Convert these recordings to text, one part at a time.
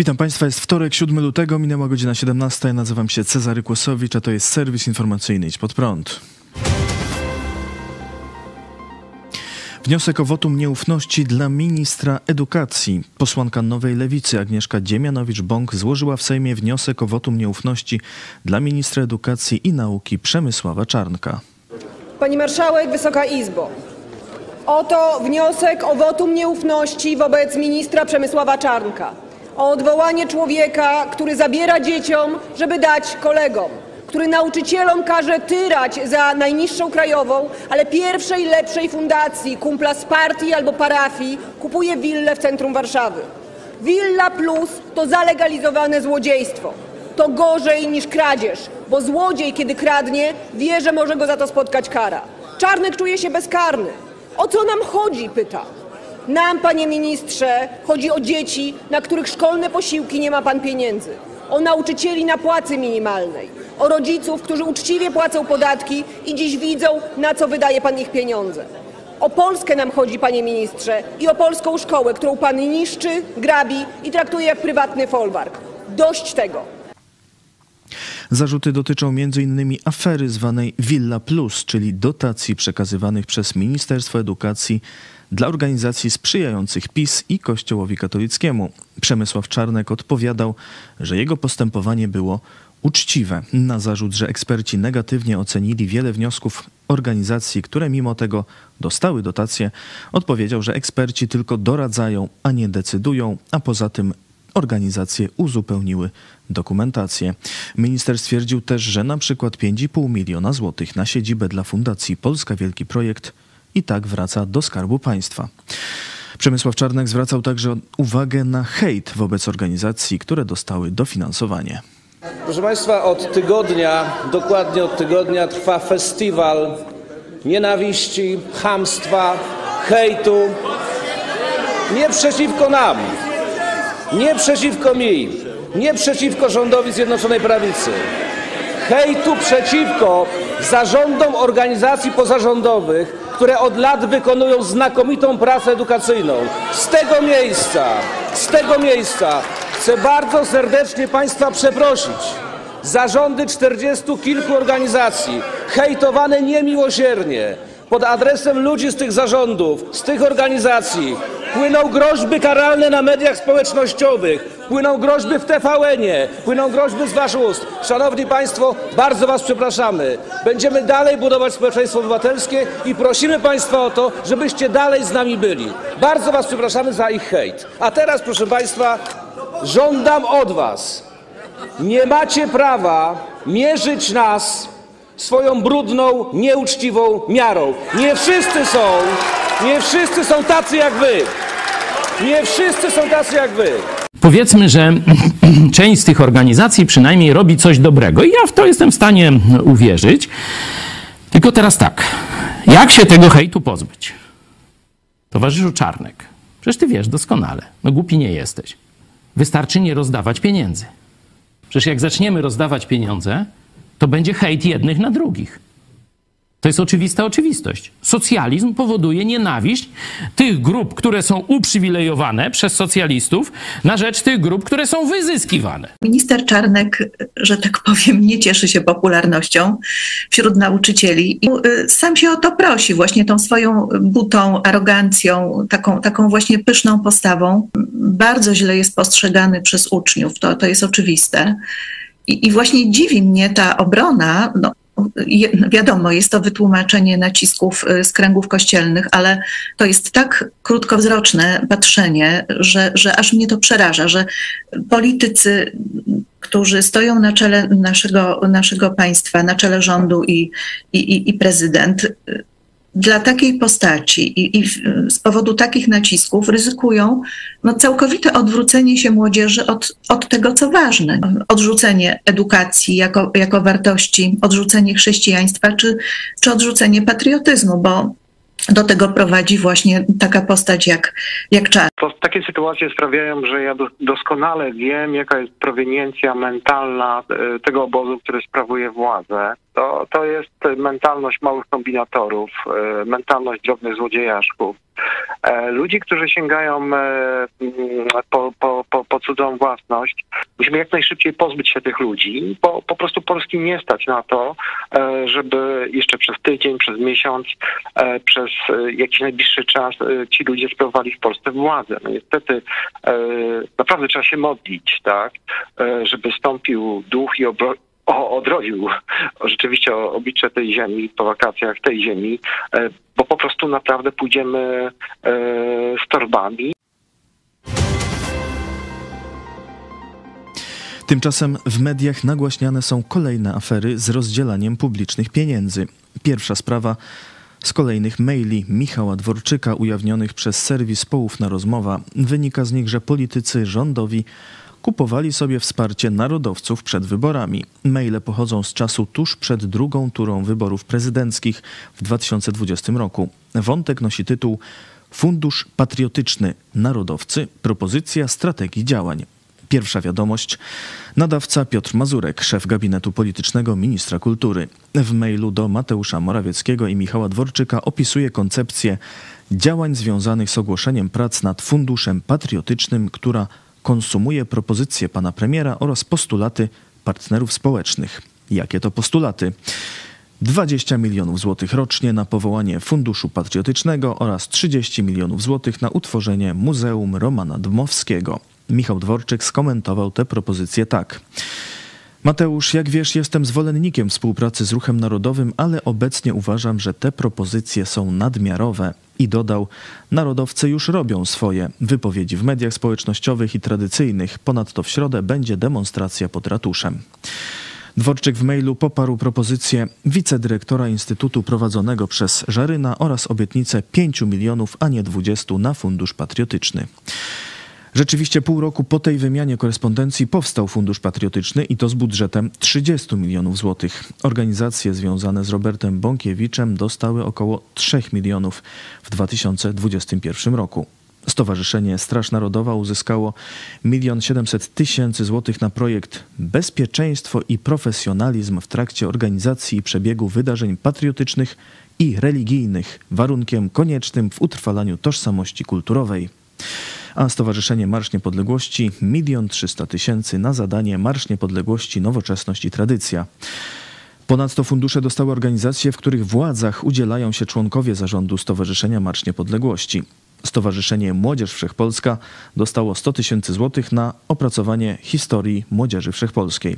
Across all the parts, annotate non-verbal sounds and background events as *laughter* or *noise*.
Witam Państwa, jest wtorek, 7 lutego, minęła godzina 17. Nazywam się Cezary Kłosowicz, a to jest serwis informacyjny Idź Pod Prąd. Wniosek o wotum nieufności dla ministra edukacji. Posłanka Nowej Lewicy Agnieszka Dziemianowicz-Bąk złożyła w Sejmie wniosek o wotum nieufności dla ministra edukacji i nauki Przemysława Czarnka. Pani Marszałek, Wysoka Izbo. Oto wniosek o wotum nieufności wobec ministra Przemysława Czarnka. O odwołanie człowieka, który zabiera dzieciom, żeby dać kolegom. Który nauczycielom każe tyrać za najniższą krajową, ale pierwszej lepszej fundacji, kumpla z partii albo parafii, kupuje willę w centrum Warszawy. Willa plus to zalegalizowane złodziejstwo. To gorzej niż kradzież, bo złodziej, kiedy kradnie, wie, że może go za to spotkać kara. Czarnek czuje się bezkarny. O co nam chodzi? pyta. Nam, panie ministrze, chodzi o dzieci, na których szkolne posiłki nie ma pan pieniędzy. O nauczycieli na płacy minimalnej. O rodziców, którzy uczciwie płacą podatki i dziś widzą, na co wydaje pan ich pieniądze. O Polskę nam chodzi, panie ministrze, i o polską szkołę, którą pan niszczy, grabi i traktuje jak prywatny folwark. Dość tego. Zarzuty dotyczą m.in. afery zwanej Villa Plus, czyli dotacji przekazywanych przez Ministerstwo Edukacji dla organizacji sprzyjających PiS i Kościołowi katolickiemu. Przemysław Czarnek odpowiadał, że jego postępowanie było uczciwe. Na zarzut, że eksperci negatywnie ocenili wiele wniosków organizacji, które mimo tego dostały dotacje, odpowiedział, że eksperci tylko doradzają, a nie decydują, a poza tym organizacje uzupełniły dokumentację. Minister stwierdził też, że na przykład 5,5 miliona złotych na siedzibę dla Fundacji Polska Wielki Projekt i tak wraca do Skarbu Państwa. Przemysław Czarnek zwracał także uwagę na hejt wobec organizacji, które dostały dofinansowanie. Proszę Państwa, od tygodnia, dokładnie od tygodnia trwa festiwal nienawiści, chamstwa, hejtu. Nie przeciwko nam, nie przeciwko mi, nie przeciwko rządowi Zjednoczonej Prawicy. Hejtu przeciwko zarządom organizacji pozarządowych, które od lat wykonują znakomitą pracę edukacyjną. Z tego miejsca, z tego miejsca chcę bardzo serdecznie Państwa przeprosić. Zarządy czterdziestu kilku organizacji, hejtowane niemiłosiernie, pod adresem ludzi z tych zarządów, z tych organizacji, płyną groźby karalne na mediach społecznościowych, płyną groźby w TVN-ie, płyną groźby z waszych ust. Szanowni Państwo, bardzo Was przepraszamy. Będziemy dalej budować społeczeństwo obywatelskie i prosimy Państwa o to, żebyście dalej z nami byli. Bardzo Was przepraszamy za ich hejt. A teraz, proszę Państwa, żądam od Was, nie macie prawa mierzyć nas swoją brudną, nieuczciwą miarą. Nie wszyscy są, nie wszyscy są tacy jak wy. Nie wszyscy są tacy jak wy. Powiedzmy, że *clears throat* część z tych organizacji przynajmniej robi coś dobrego. I ja w to jestem w stanie uwierzyć. Tylko teraz tak. Jak się tego hejtu pozbyć? Towarzyszu Czarnek, przecież ty wiesz doskonale. No głupi nie jesteś. Wystarczy nie rozdawać pieniędzy. Przecież jak zaczniemy rozdawać pieniądze, to będzie hejt jednych na drugich. To jest oczywista oczywistość. Socjalizm powoduje nienawiść tych grup, które są uprzywilejowane przez socjalistów, na rzecz tych grup, które są wyzyskiwane. Minister Czarnek, że tak powiem, nie cieszy się popularnością wśród nauczycieli i y, sam się o to prosi, właśnie tą swoją butą, arogancją, taką, taką właśnie pyszną postawą. Bardzo źle jest postrzegany przez uczniów, to, to jest oczywiste. I, I, właśnie dziwi mnie ta obrona. No, wiadomo, jest to wytłumaczenie nacisków y, z kręgów kościelnych, ale to jest tak krótkowzroczne patrzenie, że, że aż mnie to przeraża, że politycy, którzy stoją na czele naszego, naszego państwa, na czele rządu i, i, i prezydent, dla takiej postaci i, i, z powodu takich nacisków ryzykują no, całkowite odwrócenie się młodzieży od, od tego, co ważne. Odrzucenie edukacji jako, jako wartości, odrzucenie chrześcijaństwa czy, czy odrzucenie patriotyzmu, bo do tego prowadzi właśnie taka postać jak, jak Czar. Takie sytuacje sprawiają, że ja doskonale wiem, jaka jest proweniencja mentalna e, tego obozu, który sprawuje władzę. To, to jest mentalność małych kombinatorów, e, mentalność drobnych złodziejaszków. E, ludzi, którzy sięgają po, po, po, po cudzą własność. Musimy jak najszybciej pozbyć się tych ludzi, bo po prostu Polski nie stać na to, e, żeby jeszcze przez tydzień, przez miesiąc, e, przez e, jakiś najbliższy czas ci ludzie sprawowali w Polsce władzę. No niestety naprawdę trzeba się modlić, tak, żeby stąpił duch i o, odrodził rzeczywiście oblicze tej ziemi po wakacjach tej ziemi, bo po prostu naprawdę pójdziemy z torbami. Tymczasem w mediach nagłaśniane są kolejne afery z rozdzielaniem publicznych pieniędzy. Pierwsza sprawa z kolejnych maili Michała Dworczyka ujawnionych przez serwis Połówna Rozmowa wynika z nich, że politycy rządowi kupowali sobie wsparcie narodowców przed wyborami. Maile pochodzą z czasu tuż przed drugą turą wyborów prezydenckich w 2020 roku. Wątek nosi tytuł Fundusz Patriotyczny Narodowcy propozycja strategii działań. Pierwsza wiadomość. Nadawca Piotr Mazurek, szef gabinetu politycznego ministra kultury. W mailu do Mateusza Morawieckiego i Michała Dworczyka opisuje koncepcję działań związanych z ogłoszeniem prac nad Funduszem Patriotycznym, która konsumuje propozycje pana premiera oraz postulaty partnerów społecznych. Jakie to postulaty? 20 milionów złotych rocznie na powołanie Funduszu Patriotycznego oraz 30 milionów złotych na utworzenie Muzeum Romana Dmowskiego. Michał Dworczyk skomentował te propozycje tak. Mateusz, jak wiesz, jestem zwolennikiem współpracy z Ruchem Narodowym, ale obecnie uważam, że te propozycje są nadmiarowe. I dodał, narodowcy już robią swoje wypowiedzi w mediach społecznościowych i tradycyjnych. Ponadto w środę będzie demonstracja pod ratuszem. Dworczyk w mailu poparł propozycję wicedyrektora Instytutu prowadzonego przez Żaryna oraz obietnicę 5 milionów, a nie 20 na Fundusz Patriotyczny. Rzeczywiście pół roku po tej wymianie korespondencji powstał Fundusz Patriotyczny i to z budżetem 30 milionów złotych. Organizacje związane z Robertem Bąkiewiczem dostały około 3 milionów w 2021 roku. Stowarzyszenie Straż Narodowa uzyskało 1 700 tysięcy złotych na projekt Bezpieczeństwo i profesjonalizm w trakcie organizacji i przebiegu wydarzeń patriotycznych i religijnych, warunkiem koniecznym w utrwalaniu tożsamości kulturowej a Stowarzyszenie Marsz Niepodległości 1 300 tysięcy na zadanie Marsz Niepodległości Nowoczesność i Tradycja. Ponadto fundusze dostały organizacje, w których władzach udzielają się członkowie zarządu Stowarzyszenia Marsz Niepodległości. Stowarzyszenie Młodzież Wszechpolska dostało 100 tysięcy złotych na opracowanie historii Młodzieży Wszechpolskiej,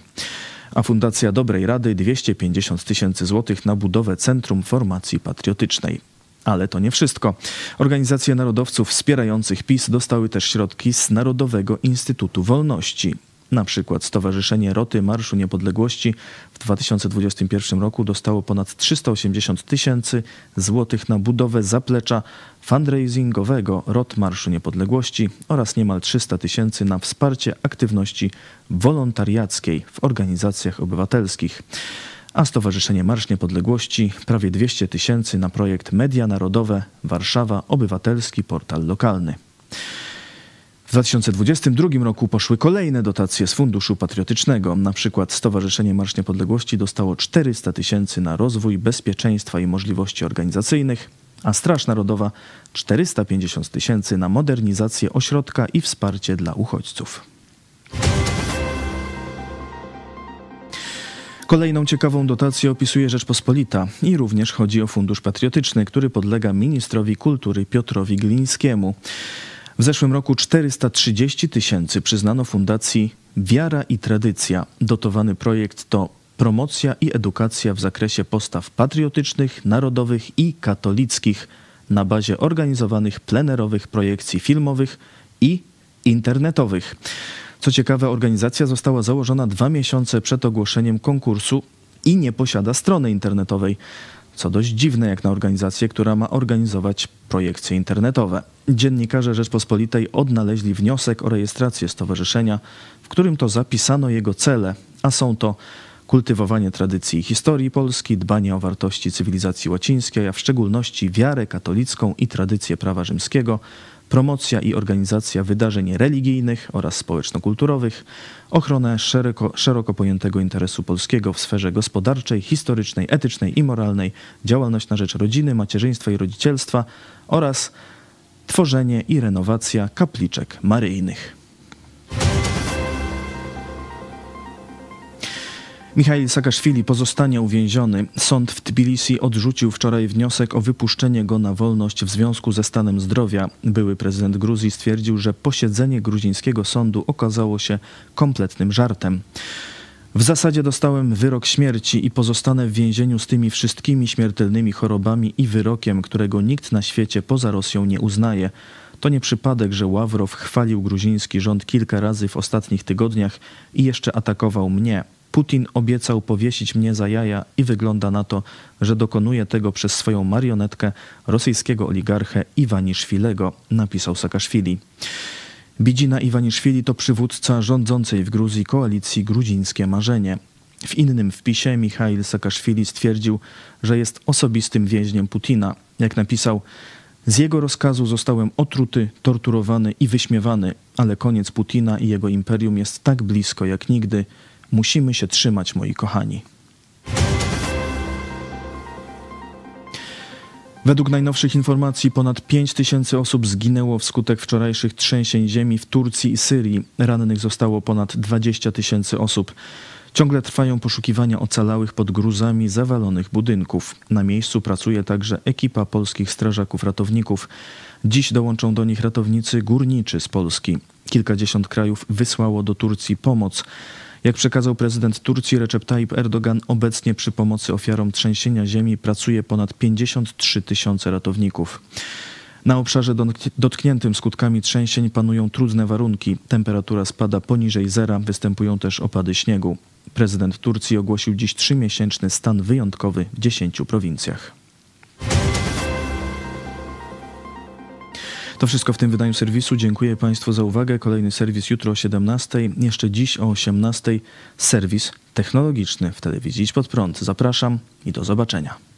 a Fundacja Dobrej Rady 250 tysięcy złotych na budowę Centrum Formacji Patriotycznej. Ale to nie wszystko. Organizacje narodowców wspierających PiS dostały też środki z Narodowego Instytutu Wolności. Na przykład Stowarzyszenie Roty Marszu Niepodległości w 2021 roku dostało ponad 380 tysięcy złotych na budowę zaplecza fundraisingowego Rot Marszu Niepodległości oraz niemal 300 tysięcy na wsparcie aktywności wolontariackiej w organizacjach obywatelskich a Stowarzyszenie Marsz Niepodległości prawie 200 tysięcy na projekt Media Narodowe Warszawa Obywatelski Portal Lokalny. W 2022 roku poszły kolejne dotacje z Funduszu Patriotycznego. Na przykład Stowarzyszenie Marsz Niepodległości dostało 400 tysięcy na rozwój bezpieczeństwa i możliwości organizacyjnych, a Straż Narodowa 450 tysięcy na modernizację ośrodka i wsparcie dla uchodźców. Kolejną ciekawą dotację opisuje Rzeczpospolita i również chodzi o Fundusz Patriotyczny, który podlega ministrowi kultury Piotrowi Glińskiemu. W zeszłym roku 430 tysięcy przyznano Fundacji Wiara i Tradycja. Dotowany projekt to promocja i edukacja w zakresie postaw patriotycznych, narodowych i katolickich na bazie organizowanych plenerowych projekcji filmowych i internetowych. Co ciekawe, organizacja została założona dwa miesiące przed ogłoszeniem konkursu i nie posiada strony internetowej, co dość dziwne jak na organizację, która ma organizować projekcje internetowe. Dziennikarze Rzeczpospolitej odnaleźli wniosek o rejestrację stowarzyszenia, w którym to zapisano jego cele, a są to kultywowanie tradycji i historii Polski, dbanie o wartości cywilizacji łacińskiej, a w szczególności wiarę katolicką i tradycję prawa rzymskiego, promocja i organizacja wydarzeń religijnych oraz społeczno-kulturowych, ochronę szeroko, szeroko pojętego interesu polskiego w sferze gospodarczej, historycznej, etycznej i moralnej, działalność na rzecz rodziny, macierzyństwa i rodzicielstwa oraz tworzenie i renowacja kapliczek maryjnych. Michail Saakaszwili pozostanie uwięziony. Sąd w Tbilisi odrzucił wczoraj wniosek o wypuszczenie go na wolność w związku ze stanem zdrowia. Były prezydent Gruzji stwierdził, że posiedzenie gruzińskiego sądu okazało się kompletnym żartem. W zasadzie dostałem wyrok śmierci i pozostanę w więzieniu z tymi wszystkimi śmiertelnymi chorobami i wyrokiem, którego nikt na świecie poza Rosją nie uznaje. To nie przypadek, że Ławrow chwalił gruziński rząd kilka razy w ostatnich tygodniach i jeszcze atakował mnie. Putin obiecał powiesić mnie za jaja i wygląda na to, że dokonuje tego przez swoją marionetkę rosyjskiego oligarchę Iwaniszwilego, napisał Saakaszwili. Bidzina Iwaniszwili to przywódca rządzącej w Gruzji koalicji Gruzińskie Marzenie. W innym wpisie Michail Saakaszwili stwierdził, że jest osobistym więźniem Putina. Jak napisał, z jego rozkazu zostałem otruty, torturowany i wyśmiewany, ale koniec Putina i jego imperium jest tak blisko jak nigdy. Musimy się trzymać, moi kochani. Według najnowszych informacji ponad 5 tysięcy osób zginęło wskutek wczorajszych trzęsień ziemi w Turcji i Syrii. Rannych zostało ponad 20 tysięcy osób. Ciągle trwają poszukiwania ocalałych pod gruzami zawalonych budynków. Na miejscu pracuje także ekipa polskich strażaków ratowników. Dziś dołączą do nich ratownicy górniczy z Polski. Kilkadziesiąt krajów wysłało do Turcji pomoc. Jak przekazał prezydent Turcji Recep Tayyip Erdogan, obecnie przy pomocy ofiarom trzęsienia ziemi pracuje ponad 53 tysiące ratowników. Na obszarze dotkniętym skutkami trzęsień panują trudne warunki. Temperatura spada poniżej zera, występują też opady śniegu. Prezydent Turcji ogłosił dziś trzymiesięczny stan wyjątkowy w 10 prowincjach. To wszystko w tym wydaniu serwisu. Dziękuję Państwu za uwagę. Kolejny serwis jutro o 17. Jeszcze dziś o 18. Serwis technologiczny w telewizji Idź Pod Prąd. Zapraszam i do zobaczenia.